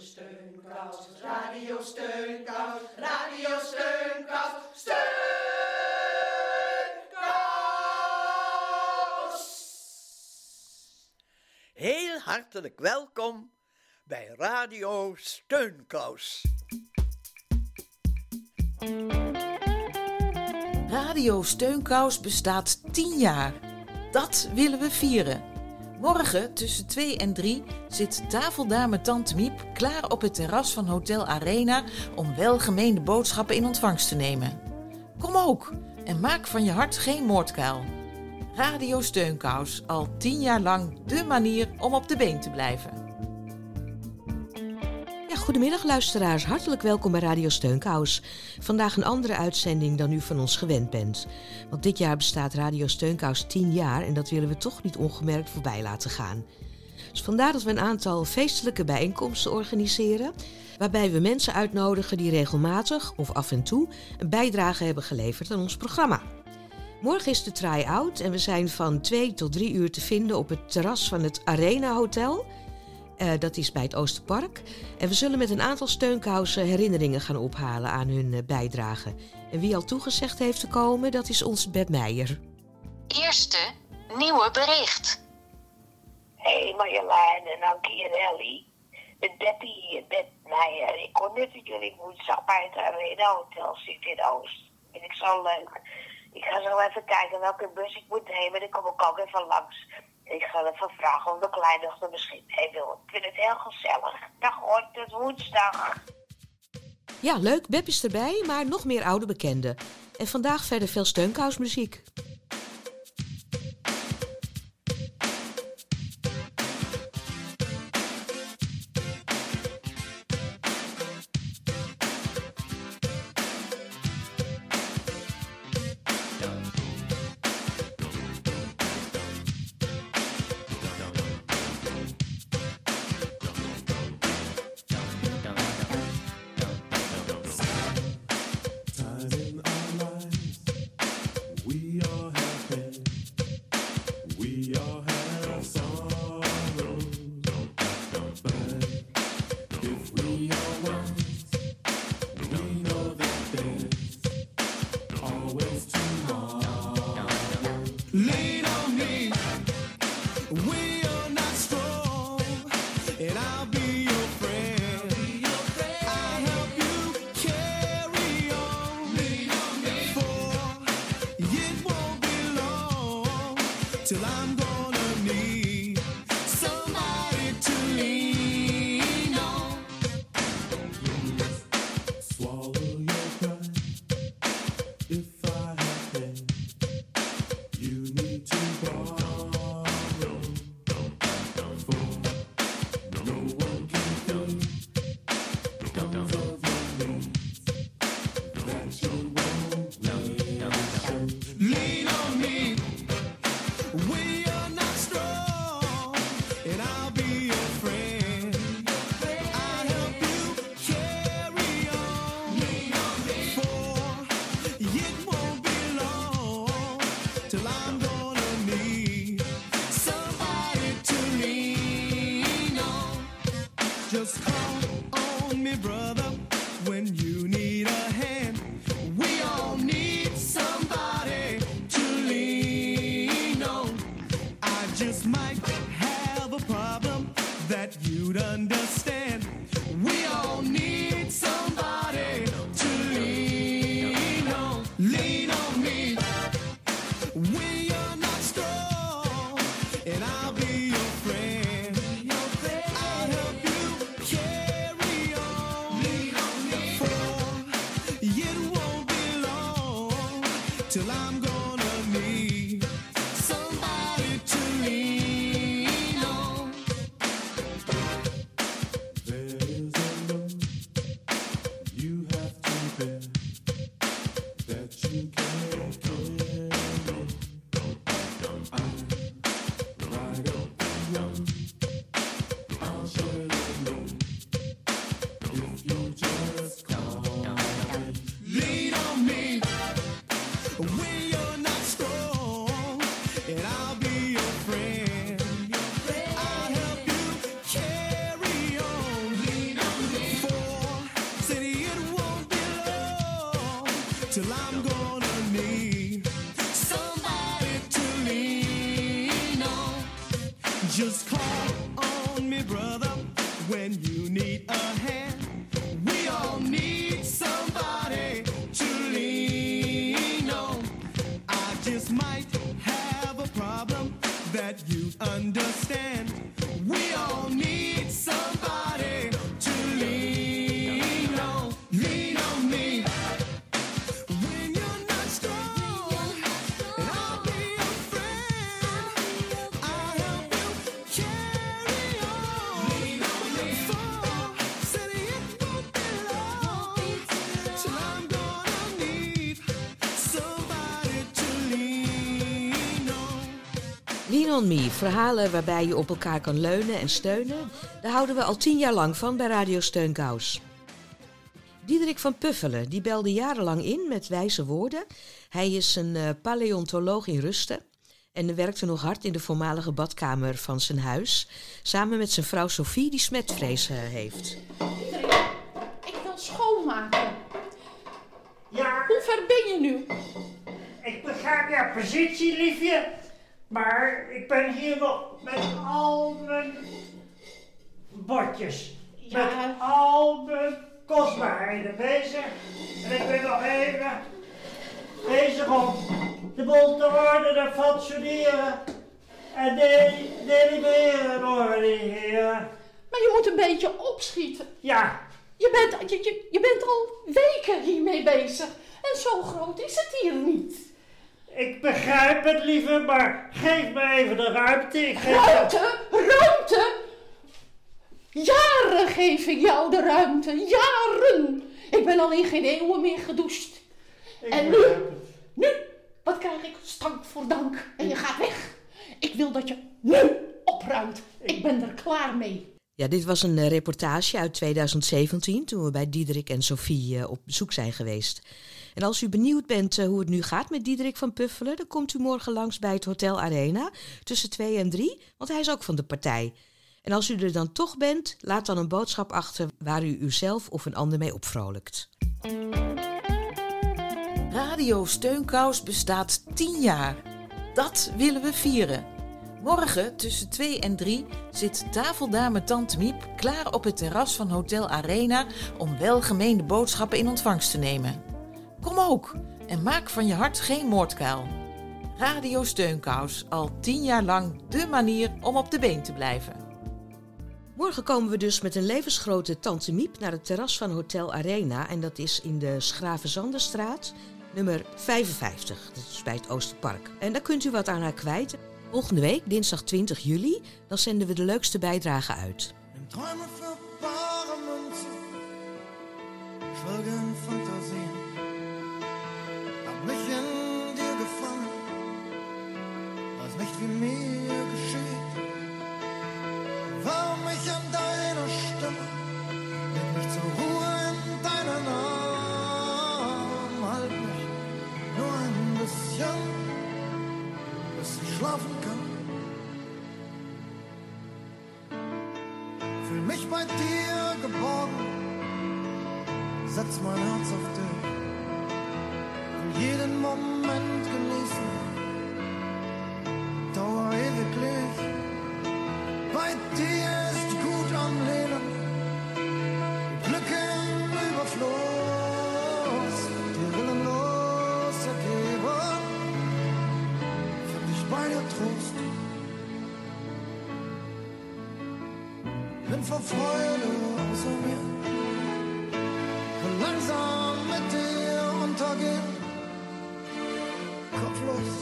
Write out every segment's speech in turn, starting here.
Steunkous, Radio Steunkous, Radio Steunkous, Steunkous! Heel hartelijk welkom bij Radio Steunkous. Radio Steunkous bestaat 10 jaar. Dat willen we vieren. Morgen tussen 2 en 3 zit tafeldame Tante Miep klaar op het terras van Hotel Arena om welgemeende boodschappen in ontvangst te nemen. Kom ook en maak van je hart geen moordkuil. Radio Steunkous, al 10 jaar lang de manier om op de been te blijven. Goedemiddag luisteraars, hartelijk welkom bij Radio Steunkous. Vandaag een andere uitzending dan u van ons gewend bent. Want dit jaar bestaat Radio Steunkous 10 jaar en dat willen we toch niet ongemerkt voorbij laten gaan. Dus vandaar dat we een aantal feestelijke bijeenkomsten organiseren, waarbij we mensen uitnodigen die regelmatig of af en toe een bijdrage hebben geleverd aan ons programma. Morgen is de try-out en we zijn van 2 tot 3 uur te vinden op het terras van het Arena Hotel. Eh, dat is bij het Oosterpark. En we zullen met een aantal steunkousen herinneringen gaan ophalen aan hun uh, bijdrage. En wie al toegezegd heeft te komen, dat is onze Beb Meijer. Eerste nieuwe bericht. Hé hey Marjolein en Ankie en Ellie. Met Beppie hier, Beb Meijer. Ik kon net dat jullie woensdag bij het Arena Hotel zitten in Oost. Vind ik zo leuk. Ik ga zo even kijken welke bus ik moet nemen. Dan kom ik ook even langs. Ik ga even vragen of de kleindochter misschien wil. Ik vind het heel gezellig. Dag hoor, tot woensdag. Ja, leuk. Beb is erbij, maar nog meer oude bekenden. En vandaag verder veel steunkousmuziek. We Lean on Me, verhalen waarbij je op elkaar kan leunen en steunen, daar houden we al tien jaar lang van bij Radio Steunkous. Diederik van Puffelen, die belde jarenlang in met wijze woorden. Hij is een eh, paleontoloog in Rusten en werkte nog hard in de voormalige badkamer van zijn huis, samen met zijn vrouw Sophie, die smetvrees eh, heeft. Ik wil schoonmaken. Ja, Hoe ver ben je nu? ik begrijp jouw positie, liefje. Maar ik ben hier nog met al mijn bordjes. Ja. Met al mijn kostbaarheden bezig. En ik ben nog even bezig om de boel te ordenen, fatsoeneren. En de delibereren organiseren. Maar je moet een beetje opschieten. Ja, Je bent, je, je, je bent al weken hiermee bezig. En zo groot is het hier niet. Ik begrijp het, lieve, maar geef me even de ruimte. Ik geef. Ruimte, ruimte. Jaren geef ik jou de ruimte. Jaren. Ik ben al in geen eeuwen meer gedoucht. Ik En nu? Nu, wat krijg ik? Stank voor dank. En je gaat weg. Ik wil dat je nu opruimt. Ik ben er klaar mee. Ja, dit was een eh, reportage uit 2017, toen we bij Diederik en Sophie eh, op bezoek zijn geweest. En als u benieuwd bent eh, hoe het nu gaat met Diederik van Puffelen, dan komt u morgen langs bij het Hotel Arena tussen 2 en 3, want hij is ook van de partij. En als u er dan toch bent, laat dan een boodschap achter waar u uzelf of een ander mee opvrolijkt. Radio Steunkous bestaat 10 jaar. Dat willen we vieren. Morgen tussen 2 en 3 zit tafeldame Tante Miep klaar op het terras van Hotel Arena om welgemeende boodschappen in ontvangst te nemen. Kom ook en maak van je hart geen moordkuil. Radio Steunkous, al 10 jaar lang de manier om op de been te blijven. Morgen komen we dus met een levensgrote Tante Miep naar het terras van Hotel Arena. En dat is in de Schravenzanderstraat, nummer 55. Dat is bij het Oosterpark. En daar kunt u wat aan haar kwijt. Volgende week, dinsdag 20 juli, dan zenden we de leukste bijdrage uit. Nimm Träume für bare Münze, folge in Fantasien. Hab mich in dir gefangen, weiß nicht wie mir Dir ist gut am Leben, Glück im Überfluss, dir willenlos ergeben. Find ich bei dir Trost. bin vor Freude außer mir. Langsam mit dir untergehen. Kopflos,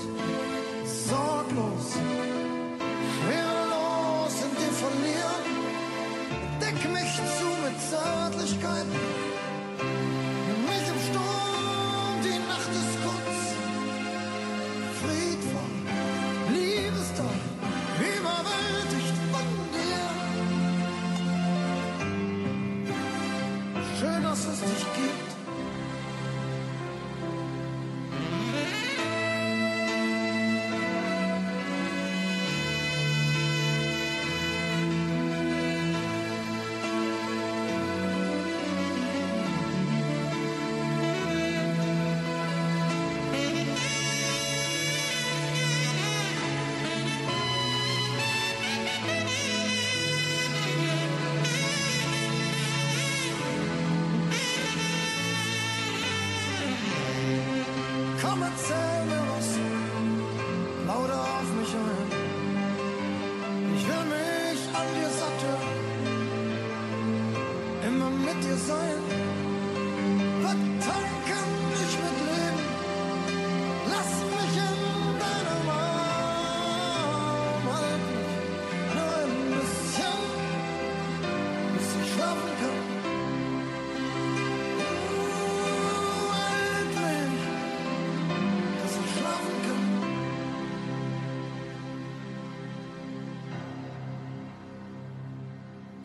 sorglos, schwerelos Deck mich zu mit Zärtlichkeit. Nimm mich im Sturm, die Nacht ist kurz. Friedvoll, Liebestal, überwältigt von dir. Schön, dass es dich gibt.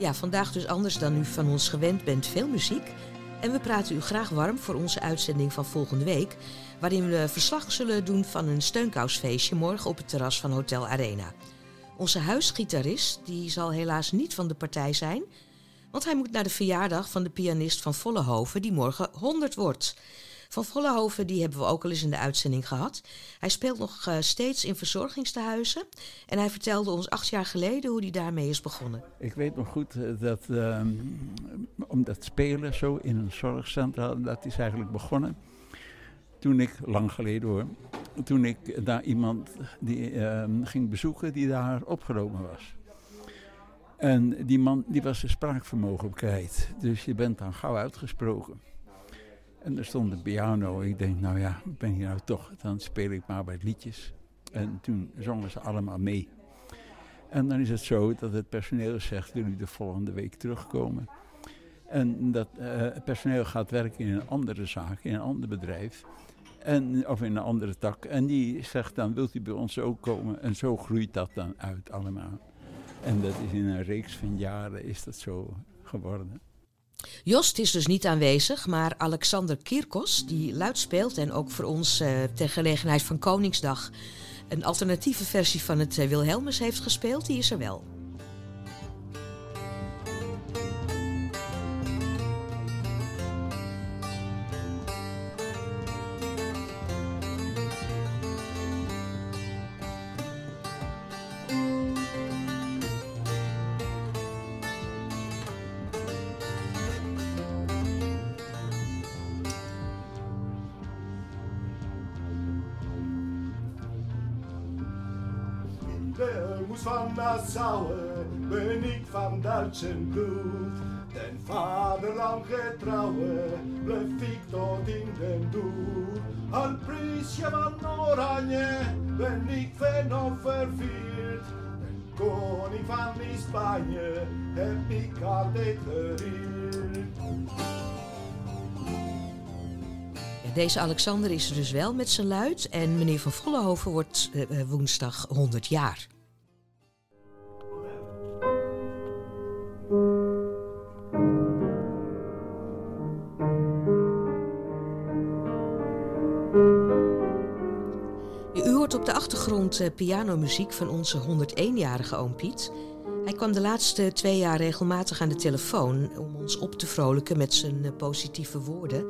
Ja, vandaag dus anders dan u van ons gewend bent, veel muziek. En we praten u graag warm voor onze uitzending van volgende week, waarin we verslag zullen doen van een steunkousfeestje morgen op het terras van Hotel Arena. Onze huisgitarist die zal helaas niet van de partij zijn, want hij moet naar de verjaardag van de pianist van Vollenhoven, die morgen 100 wordt. Van Vollenhoven die hebben we ook al eens in de uitzending gehad. Hij speelt nog eh, steeds in verzorgingstehuizen en hij vertelde ons acht jaar geleden hoe hij daarmee is begonnen. Ik weet nog goed eh, dat ehm, om dat spelen zo in een zorgcentrum, dat is eigenlijk begonnen. Toen ik, lang geleden hoor, toen ik daar iemand die ehm, ging bezoeken die daar opgenomen was. En die man die was zijn spraakvermogen kwijt. Dus je bent dan gauw uitgesproken. En er stond een piano. Ik denk, nou ja, ben hier nou toch. Dan speel ik maar bij liedjes. En toen zongen ze allemaal mee. En dan is het zo dat het personeel zegt, u de volgende week terugkomen? En dat het personeel gaat werken in een andere zaak, in een ander bedrijf. En, of in een andere tak. En die zegt dan, wilt u bij ons ook komen? En zo groeit dat dan uit allemaal. En dat is in een reeks van jaren is dat zo geworden. Jost is dus niet aanwezig, maar Alexander Kirkos, die luid speelt en ook voor ons eh, ter gelegenheid van Koningsdag een alternatieve versie van het eh, Wilhelmus heeft gespeeld, die is er wel. Wilhelmus van Nassau, ben ik van Duitsen bloed. Den vaderland getrouwe, blijf ik tot in den doel. Al priesje van Oranje, ben ik fan of vervierd. Den koning van Spanje, heb ik altijd gereerd. Ja, Deze Alexander is er dus wel met zijn luid en meneer van Vollenhoven wordt eh, eh, woensdag 100 jaar. Op de achtergrond eh, pianomuziek van onze 101-jarige oom Piet. Hij kwam de laatste twee jaar regelmatig aan de telefoon om ons op te vrolijken met zijn eh, positieve woorden.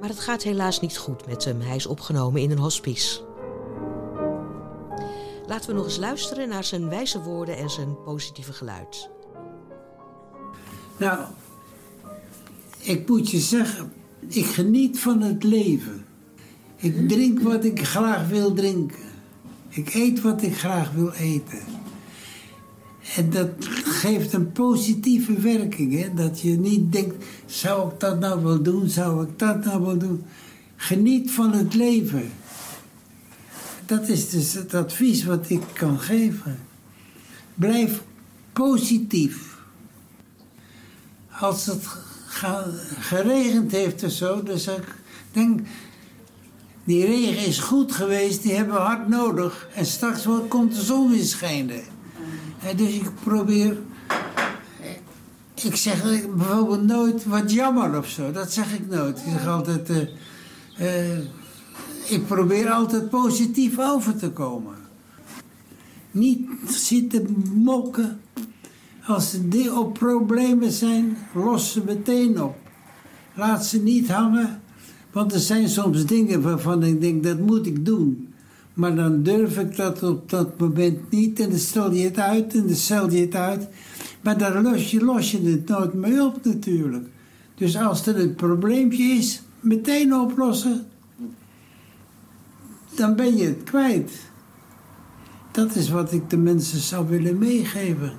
Maar het gaat helaas niet goed met hem. Hij is opgenomen in een hospice. Laten we nog eens luisteren naar zijn wijze woorden en zijn positieve geluid. Nou, ik moet je zeggen, ik geniet van het leven. Ik drink wat ik graag wil drinken. Ik eet wat ik graag wil eten. En dat geeft een positieve werking. Hè? Dat je niet denkt, zou ik dat nou wel doen? Zou ik dat nou wel doen? Geniet van het leven. Dat is dus het advies wat ik kan geven. Blijf positief. Als het geregend heeft of zo, dan ik, denk, die regen is goed geweest, die hebben we hard nodig. En straks komt de zon weer schijnen. En dus ik probeer, ik zeg bijvoorbeeld nooit wat jammer of zo, dat zeg ik nooit. Ik zeg altijd, eh, eh, ik probeer altijd positief over te komen. Niet zitten mokken. Als er op problemen zijn, los ze meteen op. Laat ze niet hangen. Want er zijn soms dingen waarvan ik denk, dat moet ik doen. Maar dan durf ik dat op dat moment niet. En dan stel je het uit en dan stel je het uit. Maar dan los je, los je het nooit meer op natuurlijk. Dus als er een probleempje is, meteen oplossen. Dan ben je het kwijt. Dat is wat ik de mensen zou willen meegeven.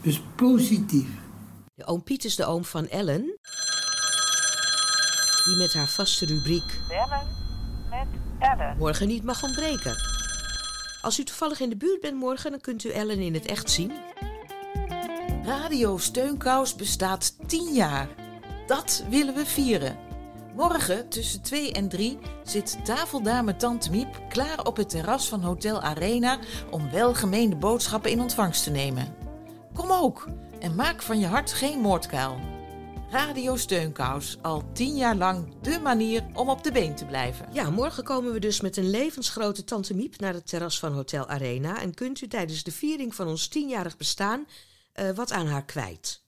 Dus positief. De oom Piet is de oom van Ellen. Die met haar vaste rubriek Bellen met Ellen. morgen niet mag ontbreken. Als u toevallig in de buurt bent morgen, dan kunt u Ellen in het echt zien. Radio Steunkous bestaat 10 jaar. Dat willen we vieren. Morgen tussen 2 en 3 zit tafeldame Tante Miep klaar op het terras van Hotel Arena om welgemeende boodschappen in ontvangst te nemen. Kom ook en maak van je hart geen moordkuil. Radio Steunkous, al 10 jaar lang de manier om op de been te blijven. Ja, morgen komen we dus met een levensgrote Tante Miep naar het terras van Hotel Arena. En kunt u tijdens de viering van ons tienjarig bestaan eh, wat aan haar kwijt.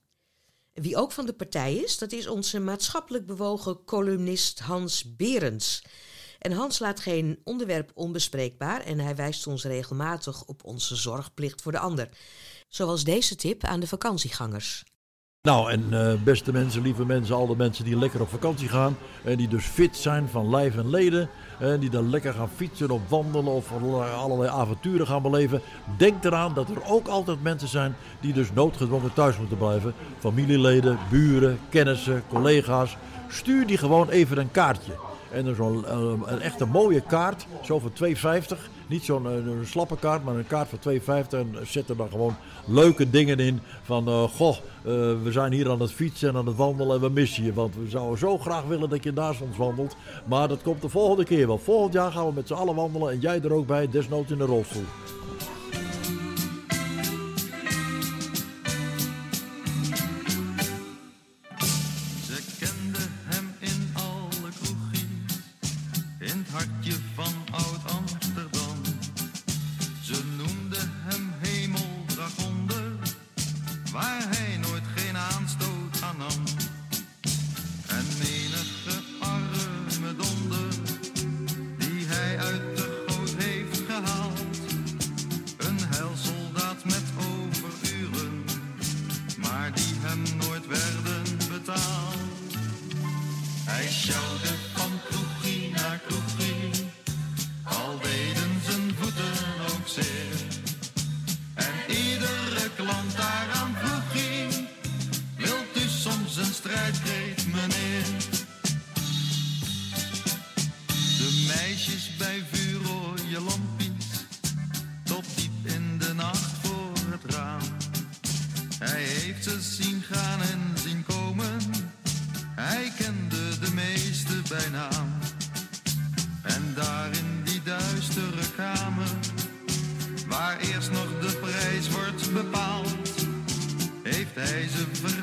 Wie ook van de partij is, dat is onze maatschappelijk bewogen columnist Hans Berends. En Hans laat geen onderwerp onbespreekbaar en hij wijst ons regelmatig op onze zorgplicht voor de ander. Zoals deze tip aan de vakantiegangers. Nou, en eh, beste mensen, lieve mensen, alle mensen die lekker op vakantie gaan. En die dus fit zijn van lijf en leden. En die dan lekker gaan fietsen of wandelen of allerlei avonturen gaan beleven. Denk eraan dat er ook altijd mensen zijn die dus noodgedwongen thuis moeten blijven. Familieleden, buren, kennissen, collega's. Stuur die gewoon even een kaartje. En dan zo'n eh, een echte mooie kaart, zo voor 2,50. Niet zo'n eh, slappe kaart, maar een kaart voor 2,50. En zet er dan gewoon leuke dingen in. Van, eh, goh, we zijn hier aan het fietsen en aan het wandelen en we missen je. Want we zouden zo graag willen dat je naast ons wandelt. Maar dat komt de volgende keer wel. Volgend jaar gaan we met z'n allen wandelen en jij er ook bij, desnoods in de rolstoel. Ze zien gaan en zien komen. Hij kende de meeste bij naam. En daar in die duistere kamer, waar eerst nog de prijs wordt bepaald, heeft hij ze verteld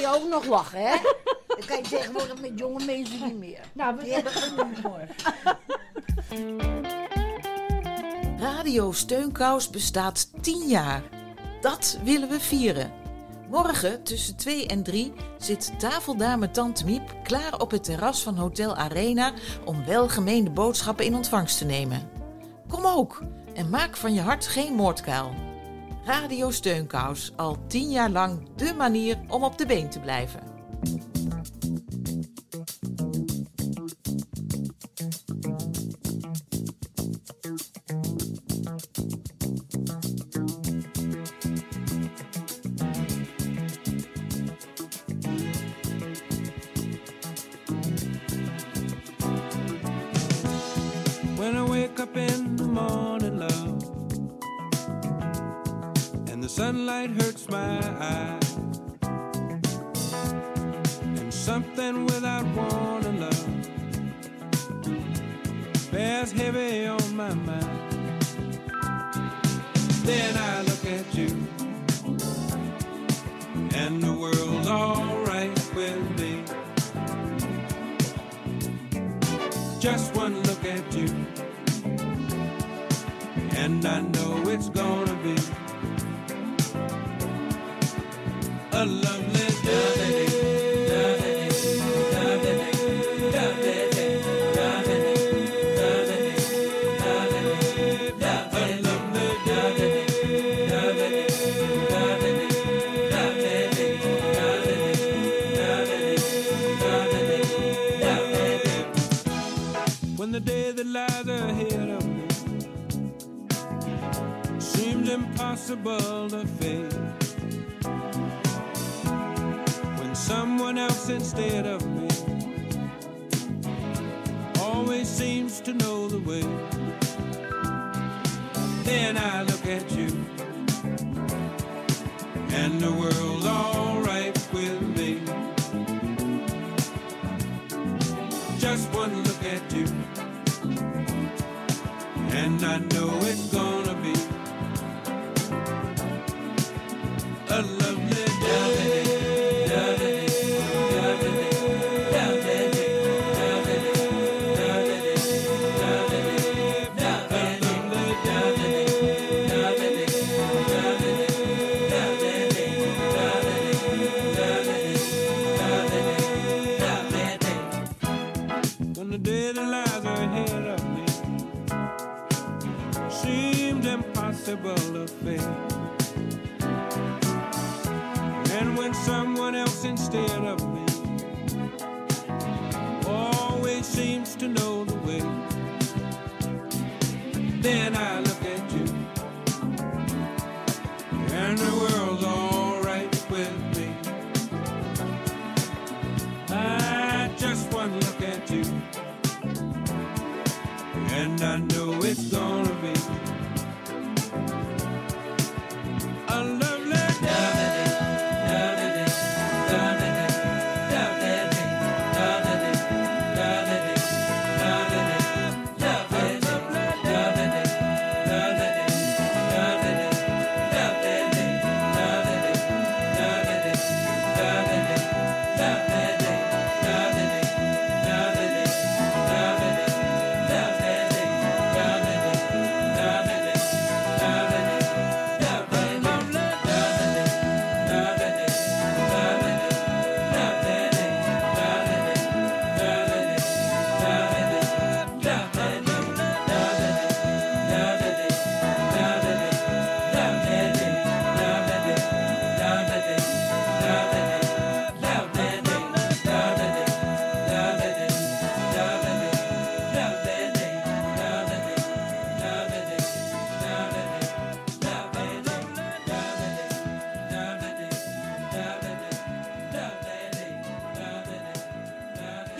kan je ook nog lachen, hè? Dat kan je tegenwoordig met jonge mensen niet meer. Nou, we hebben genoeg morgen. Radio Steunkous bestaat 10 jaar. Dat willen we vieren. Morgen tussen 2 en 3 zit tafeldame Tante Miep klaar op het terras van Hotel Arena om welgemeende boodschappen in ontvangst te nemen. Kom ook en maak van je hart geen moordkuil. Radio Steunkous, al 10 jaar lang de manier om op de been te blijven. On my mind. Then I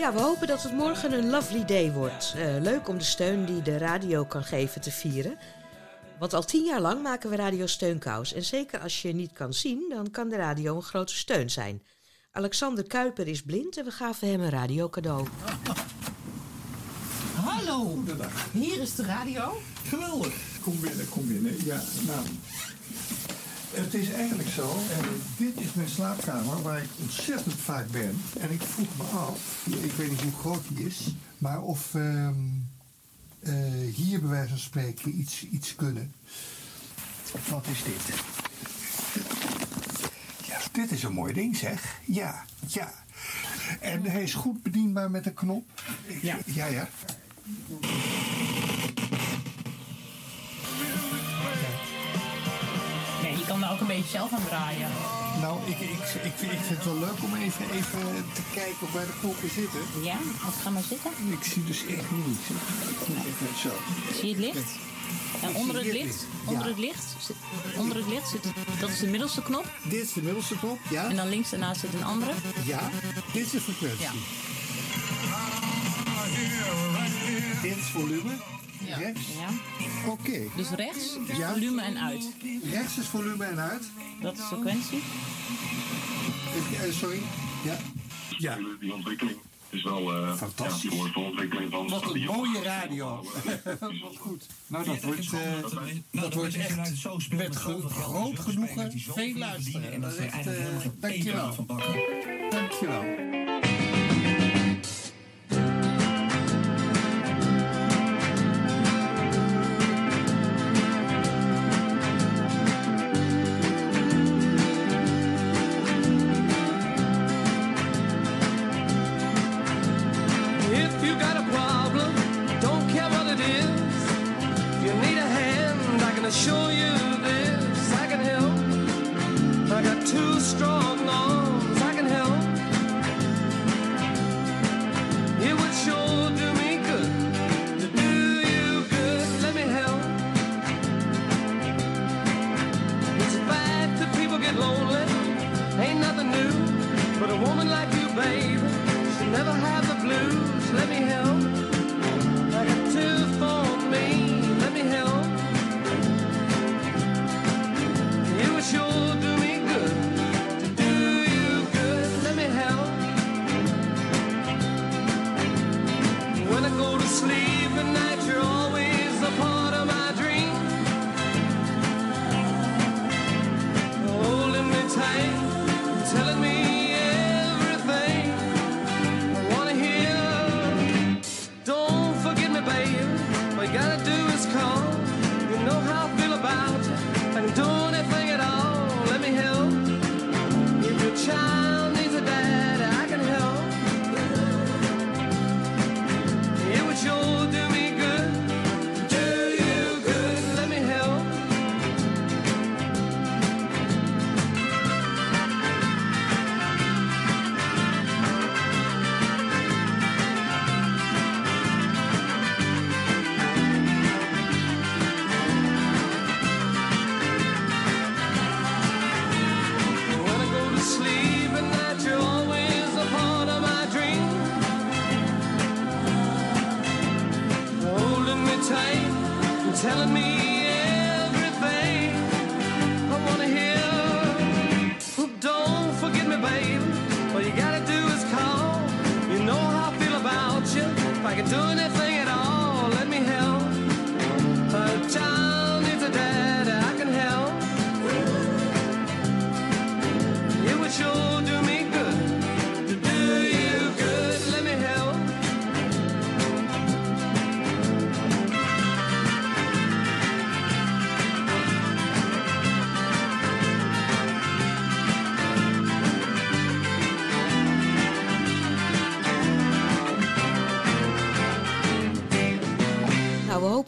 Ja, we hopen dat het morgen een lovely day wordt. Eh, leuk om de steun die de radio kan geven te vieren. Want al tien jaar lang maken we Radio Steunkous. En zeker als je niet kan zien, dan kan de radio een grote steun zijn. Alexander Kuiper is blind en we gaven hem een radiocadeau. Hallo. Hier is de radio. Geweldig. Kom binnen, kom binnen. Ja, nou. Het is eigenlijk zo, en dit is mijn slaapkamer waar ik ontzettend vaak ben. En ik vroeg me af, ik weet niet hoe groot die is, maar of ehm, eh, hier bij wijze van spreken iets, iets kunnen. Wat is dit? Ja, dit is een mooi ding zeg. Ja, ja. En hij is goed bedienbaar met een knop. Ja. Ja, ja. Ook een beetje zelf aan draaien. Nou, ik, ik, ik, vind, ik vind het wel leuk om even, even te kijken waar de knoppen zitten. Ja, wat ga maar zitten. Ik zie dus echt niet. Ik moet even zo. Zie je het licht? En onder het licht, onder ja. het licht, zit, onder het licht zit, dat is de middelste knop. Dit is de middelste knop, ja. En dan links daarnaast zit een andere. Ja, dit is de frequentie. Ja. Is volume. Ja. Rechts. Ja. Oké. Dus rechts is Ja. volume en uit. Rechts is volume en uit. Dat is sequentie. Eh, sorry. Ja. Ja. Die ontwikkeling is wel eh Fantastisch. Ja, voor de ontwikkeling van Wat een mooie radio. Wat goed. Nou, dat wordt, eh, dat wordt echt met gro- groot genoegen veel luisteren. Dat is echt, eh, dankjewel. Dankjewel.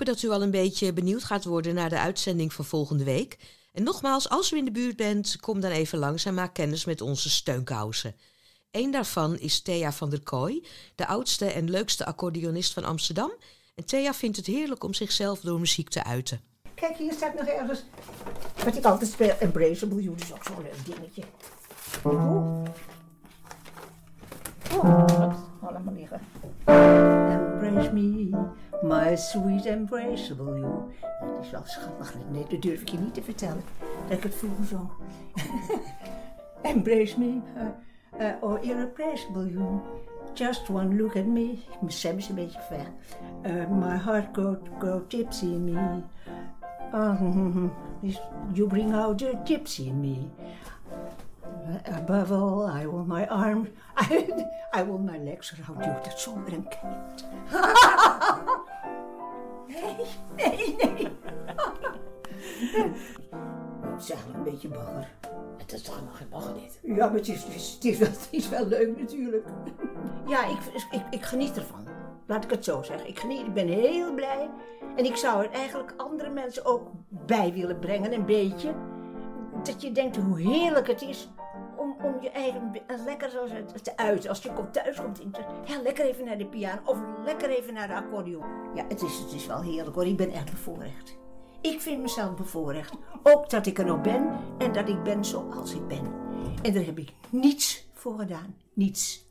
Dat u al een beetje benieuwd gaat worden naar de uitzending van volgende week. En nogmaals, als u in de buurt bent, kom dan even langs en maak kennis met onze steunkousen. Eén daarvan is Thea van der Kooi, de oudste en leukste accordeonist van Amsterdam. En Thea vindt het heerlijk om zichzelf door muziek te uiten. Kijk, hier staat nog ergens wat ik altijd speel. Embraceable You, dat is ook zo'n leuk dingetje. Embrace me, my sweet embraceable you. Dat is wel schattig. Nee, dat durf ik je niet te vertellen. Dat ik het vroeger zong. Embrace me, uh, uh, oh irreplaceable you. Just one look at me. Mijn stem is een beetje ver. Uh, my heart go, go tipsy in me. Um, you bring out the gypsy in me. Above all, I want my arm, I, I want my legs around you. Dat zonder een kind. nee, nee, nee. Het is eigenlijk een beetje bagger. Het is toch nog geen bagger dit? Ja, maar het is, het is, het is, wel, het is wel leuk natuurlijk. Ja, ik, ik, ik geniet ervan. Laat ik het zo zeggen. Ik, geniet, ik ben heel blij. En ik zou er eigenlijk andere mensen ook bij willen brengen, een beetje. Dat je denkt hoe heerlijk het is om, je eigen be- lekker zo te- te uiten. Als je komt thuis komt, ja, lekker even naar de piano of lekker even naar de accordeon. Ja, het is, het is wel heerlijk hoor. Ik ben echt bevoorrecht. Ik vind mezelf bevoorrecht. Ook dat ik er nog ben en dat ik ben zoals ik ben. En daar heb ik niets voor gedaan. Niets.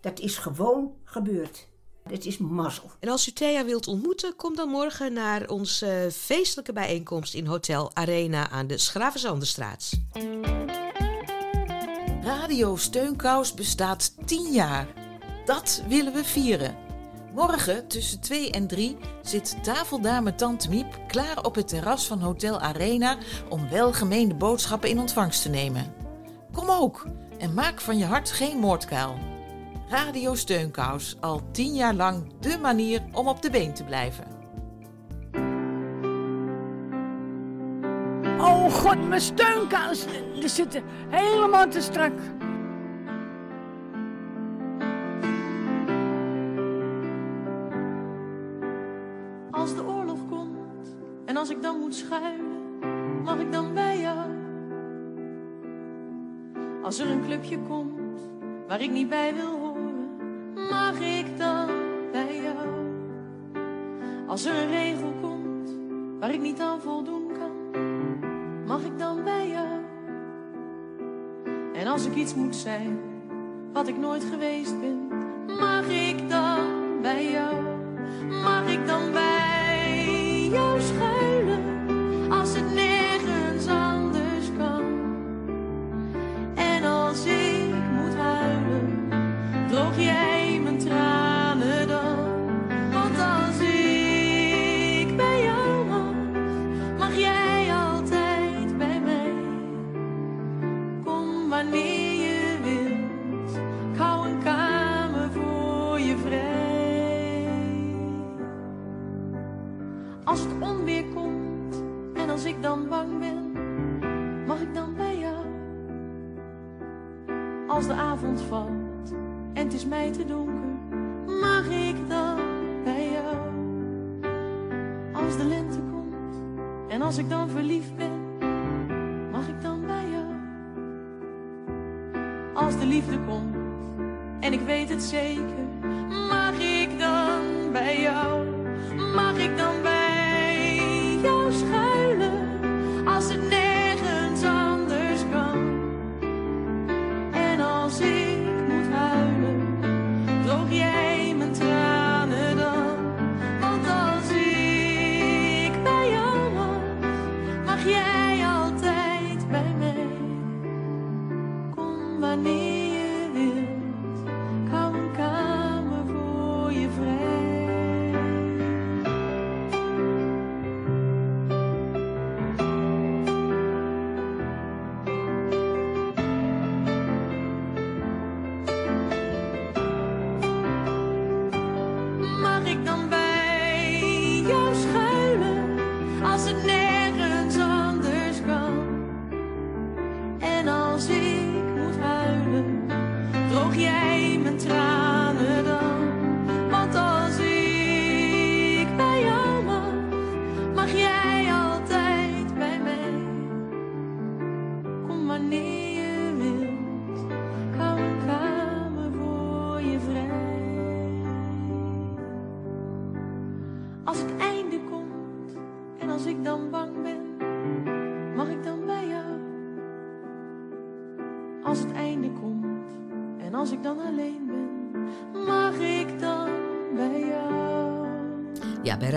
Dat is gewoon gebeurd. Het is mazzel. En als u Thea wilt ontmoeten, kom dan morgen naar onze feestelijke bijeenkomst in Hotel Arena aan de Schravenzanderstraat. Radio Steunkous bestaat 10 jaar. Dat willen we vieren. Morgen tussen 2 en 3 zit tafeldame Tante Miep klaar op het terras van Hotel Arena om welgemeende boodschappen in ontvangst te nemen. Kom ook en maak van je hart geen moordkuil. Radio Steunkous, al 10 jaar lang de manier om op de been te blijven. Oh god, mijn steunkous, die zitten helemaal te strak. Als de oorlog komt en als ik dan moet schuilen, mag ik dan bij jou? Als er een clubje komt waar ik niet bij wil horen, mag ik dan bij jou? Als er een regel komt waar ik niet aan voldoen mag ik dan bij jou? En als ik iets moet zijn wat ik nooit geweest ben, mag ik dan bij jou? Mag ik dan bij jou schuilen en ik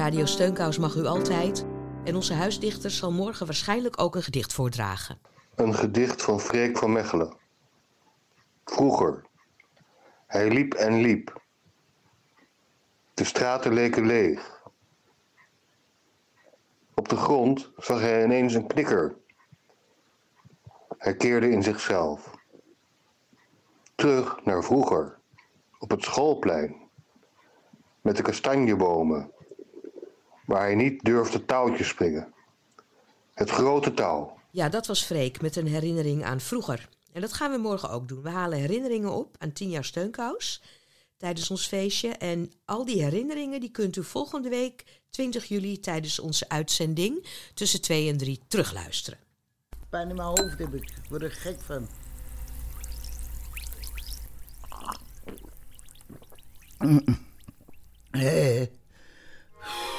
Radio Steunkous mag u altijd. En onze huisdichter zal morgen waarschijnlijk ook een gedicht voordragen. Een gedicht van Freek van Mechelen. Vroeger. Hij liep en liep. De straten leken leeg. Op de grond zag hij ineens een knikker. Hij keerde in zichzelf. Terug naar vroeger, op het schoolplein, met de kastanjebomen, waar hij niet durfde touwtjes springen. Het grote touw. Ja, dat was Freek met een herinnering aan vroeger. En dat gaan we morgen ook doen. We halen herinneringen op aan 10 jaar steunkous tijdens ons feestje. En al die herinneringen die kunt u volgende week 20 juli tijdens onze uitzending tussen 2 en 3 terugluisteren. Pijn in mijn hoofd heb ik. Ik word er gek van. Hé. waar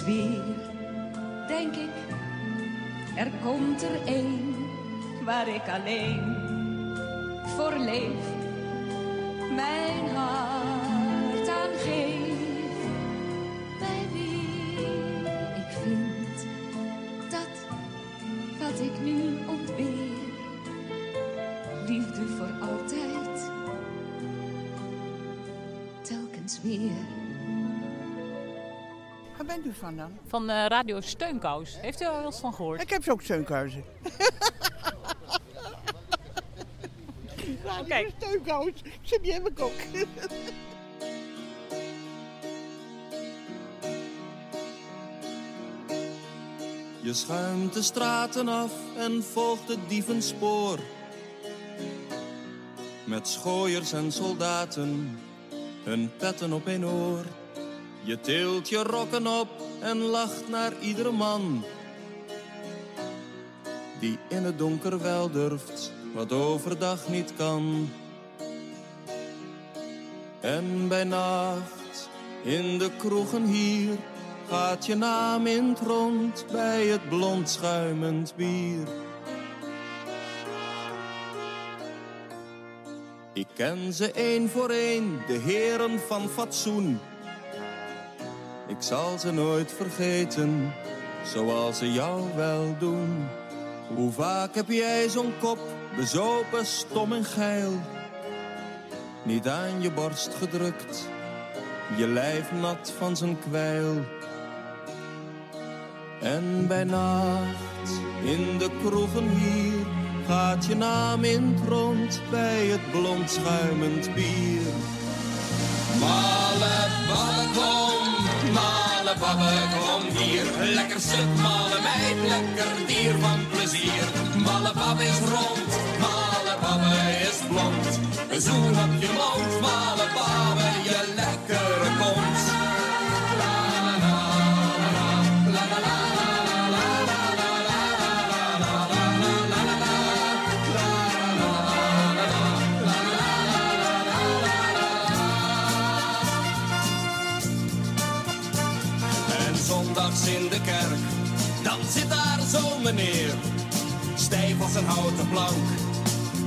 weer denk ik, er komt er een waar ik alleen voor leef. Mijn hart aan geef, bij wie ik vind dat wat ik nu ontbeer, liefde voor altijd, telkens weer. Waar bent u van dan? Van eh, Radio Steunkous. Heeft u er wel eens van gehoord? Ik heb ze ook steunkousen. Radio steunkous. Ze heb ik ook. Je schuimt de straten af en volgt het dievenspoor. Met schooiers en soldaten, hun petten op een oor. Je tilt je rokken op en lacht naar iedere man. Die in het donker wel durft, wat overdag niet kan. En bij nacht, in de kroegen hier, gaat je naam in het rond bij het blond schuimend bier. Ik ken ze één voor één, de heren van fatsoen. Ik zal ze nooit vergeten, zoals ze jou wel doen. Hoe vaak heb jij zo'n kop, bezopen, stom en geil? Niet aan je borst gedrukt, je lijf nat van zijn kwijl. En bij nacht, in de kroegen hier, gaat je naam in het rond bij het blond schuimend bier. Malle babbe malle babbe kom hier. Lekker stuk, malle meid, lekker dier van plezier. Malle is rond, malle is blond. Op je mond, malle je lekkere kont.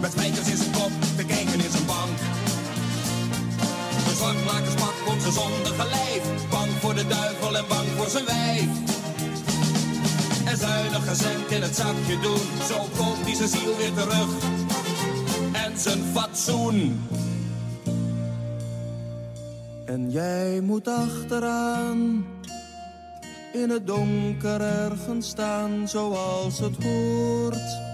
Met spijkers in zijn kop, te kijken in zijn bank. Een zwartmakerspak om zijn zondige lijf, bang voor de duivel en bang voor zijn wijf. En zuinig gezend in het zakje doen, zo koopt hij zijn ziel weer terug. En zijn fatsoen. En jij moet achteraan in het donker ergens staan zoals het hoort.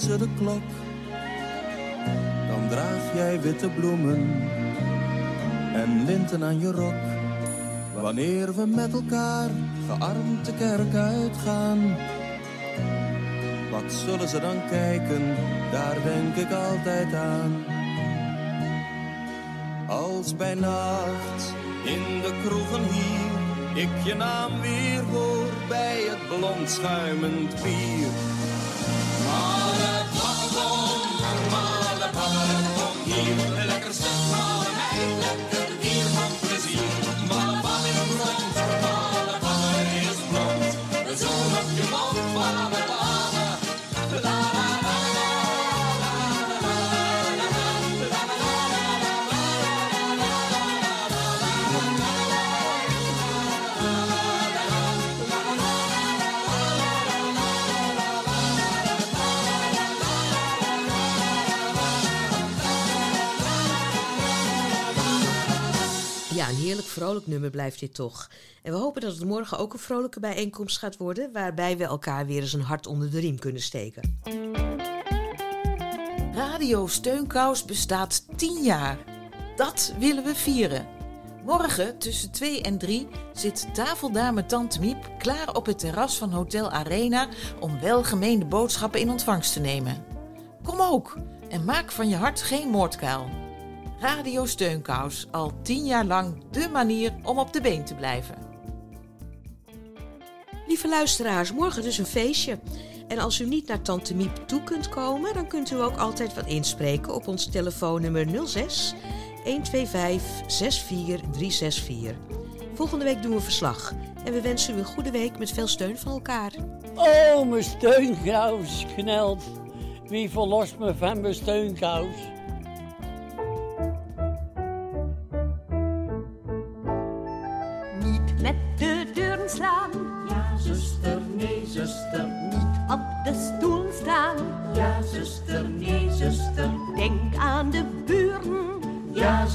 Ze de klok. Dan draag jij witte bloemen en linten aan je rok. Wanneer we met elkaar gearmd de kerk uitgaan. Wat zullen ze dan kijken, daar denk ik altijd aan. Als bij nacht in de kroegen hier ik je naam weer hoor bij het blond schuimend bier. Vrolijk nummer blijft dit toch. En we hopen dat het morgen ook een vrolijke bijeenkomst gaat worden... waarbij we elkaar weer eens een hart onder de riem kunnen steken. Radio Steunkous bestaat 10 jaar. Dat willen we vieren. Morgen tussen 2 en 3 zit tafeldame Tante Miep klaar op het terras van Hotel Arena om welgemeende boodschappen in ontvangst te nemen. Kom ook en maak van je hart geen moordkuil. Radio Steunkous, al 10 jaar lang de manier om op de been te blijven. Lieve luisteraars, morgen dus een feestje. En als u niet naar Tante Miep toe kunt komen, dan kunt u ook altijd wat inspreken op ons telefoonnummer 06 125 64364. Volgende week doen we verslag. En we wensen u een goede week met veel steun van elkaar. Oh, mijn steunkous knelt. Wie verlost me van mijn steunkous?